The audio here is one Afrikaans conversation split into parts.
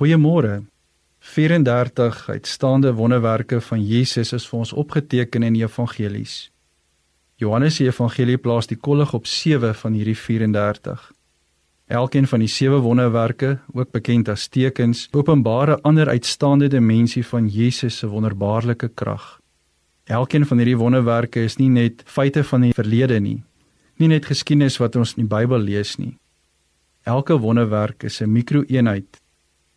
Goeiemôre. 34 uitstaande wonderwerke van Jesus is vir ons opgeteken in die evangelies. Johannes se evangelie plaas die kollig op 7 van hierdie 34. Elkeen van die sewe wonderwerke, ook bekend as tekens, openbaar 'n ander uitstaande dimensie van Jesus se wonderbaarlike krag. Elkeen van hierdie wonderwerke is nie net feite van die verlede nie, nie net geskiedenis wat ons in die Bybel lees nie. Elke wonderwerk is 'n mikroeenheid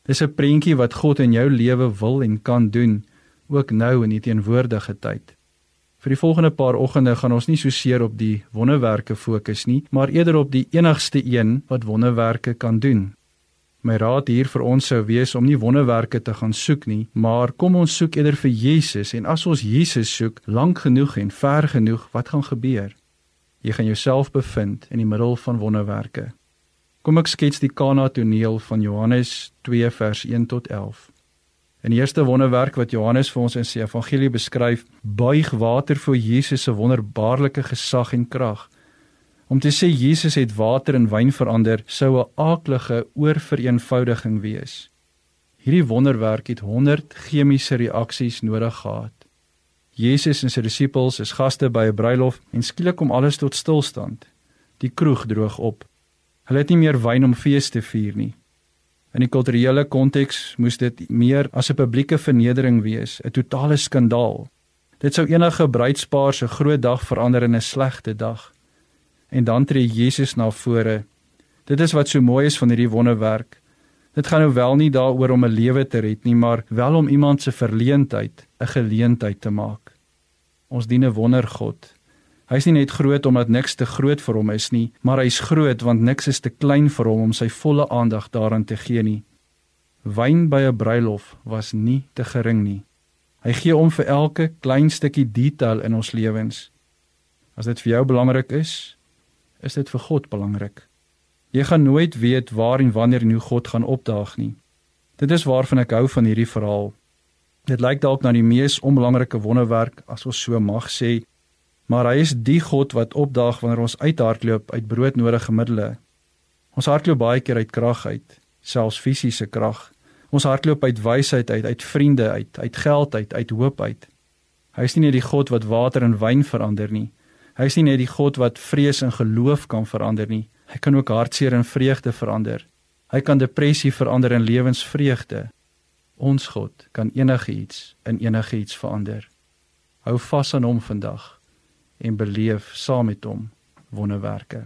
Dis 'n prentjie wat God in jou lewe wil en kan doen, ook nou in die teenwoordige tyd. Vir die volgende paar oggende gaan ons nie so seer op die wonderwerke fokus nie, maar eerder op die enigste een wat wonderwerke kan doen. My raad hier vir ons sou wees om nie wonderwerke te gaan soek nie, maar kom ons soek eerder vir Jesus en as ons Jesus soek lank genoeg en ver genoeg, wat gaan gebeur? Jy gaan jouself bevind in die middel van wonderwerke. Kom ek skets die Kana toneel van Johannes 2 vers 1 tot 11. In die eerste wonderwerk wat Johannes vir ons in sy evangelie beskryf, buig water voor Jesus se wonderbaarlike gesag en krag. Om te sê Jesus het water in wyn verander, sou 'n aaklige oorvereenvoudiging wees. Hierdie wonderwerk het 100 chemiese reaksies nodig gehad. Jesus en sy disippels is gaste by 'n bruilof en skielik kom alles tot stilstand. Die kroeg droog op. Hulle het nie meer wyn om fees te vier nie. In die kulturele konteks moes dit meer as 'n publieke vernedering wees, 'n totale skandaal. Dit sou enige bruidspaar se groot dag verander in 'n slegte dag. En dan tree Jesus na vore. Dit is wat so mooi is van hierdie wonderwerk. Dit gaan nou wel nie daaroor om 'n lewe te red nie, maar wel om iemand se verleentheid 'n geleentheid te maak. Ons dien 'n wondergod, Hy's nie net groot omdat niks te groot vir hom is nie, maar hy's groot want niks is te klein vir hom om sy volle aandag daaraan te gee nie. Wyn by 'n bruilof was nie te gering nie. Hy gee om vir elke klein stukkie detail in ons lewens. As dit vir jou belangrik is, is dit vir God belangrik. Jy gaan nooit weet waar en wanneer en hoe God gaan opdaag nie. Dit is waarvan ek hou van hierdie verhaal. Dit lyk dalk na die mees onbelangrike wonderwerk as ons so mag sê, maar hy is die God wat opdaag wanneer ons uithardloop uit broodnodige middele. Ons hardloop baie keer uit krag uit, selfs fisiese krag. Ons hardloop uit wysheid uit, uit vriende uit, uit geld uit, uit hoop uit. Hy is nie net die God wat water in wyn verander nie. Hy is nie net die God wat vrees in geloof kan verander nie. Hy kan ook hartseer in vreugde verander. Hy kan depressie verander in lewensvreugde. Ons God kan enigiets in enigiets verander. Hou vas aan hom vandag en beleef saam met hom wonderwerke.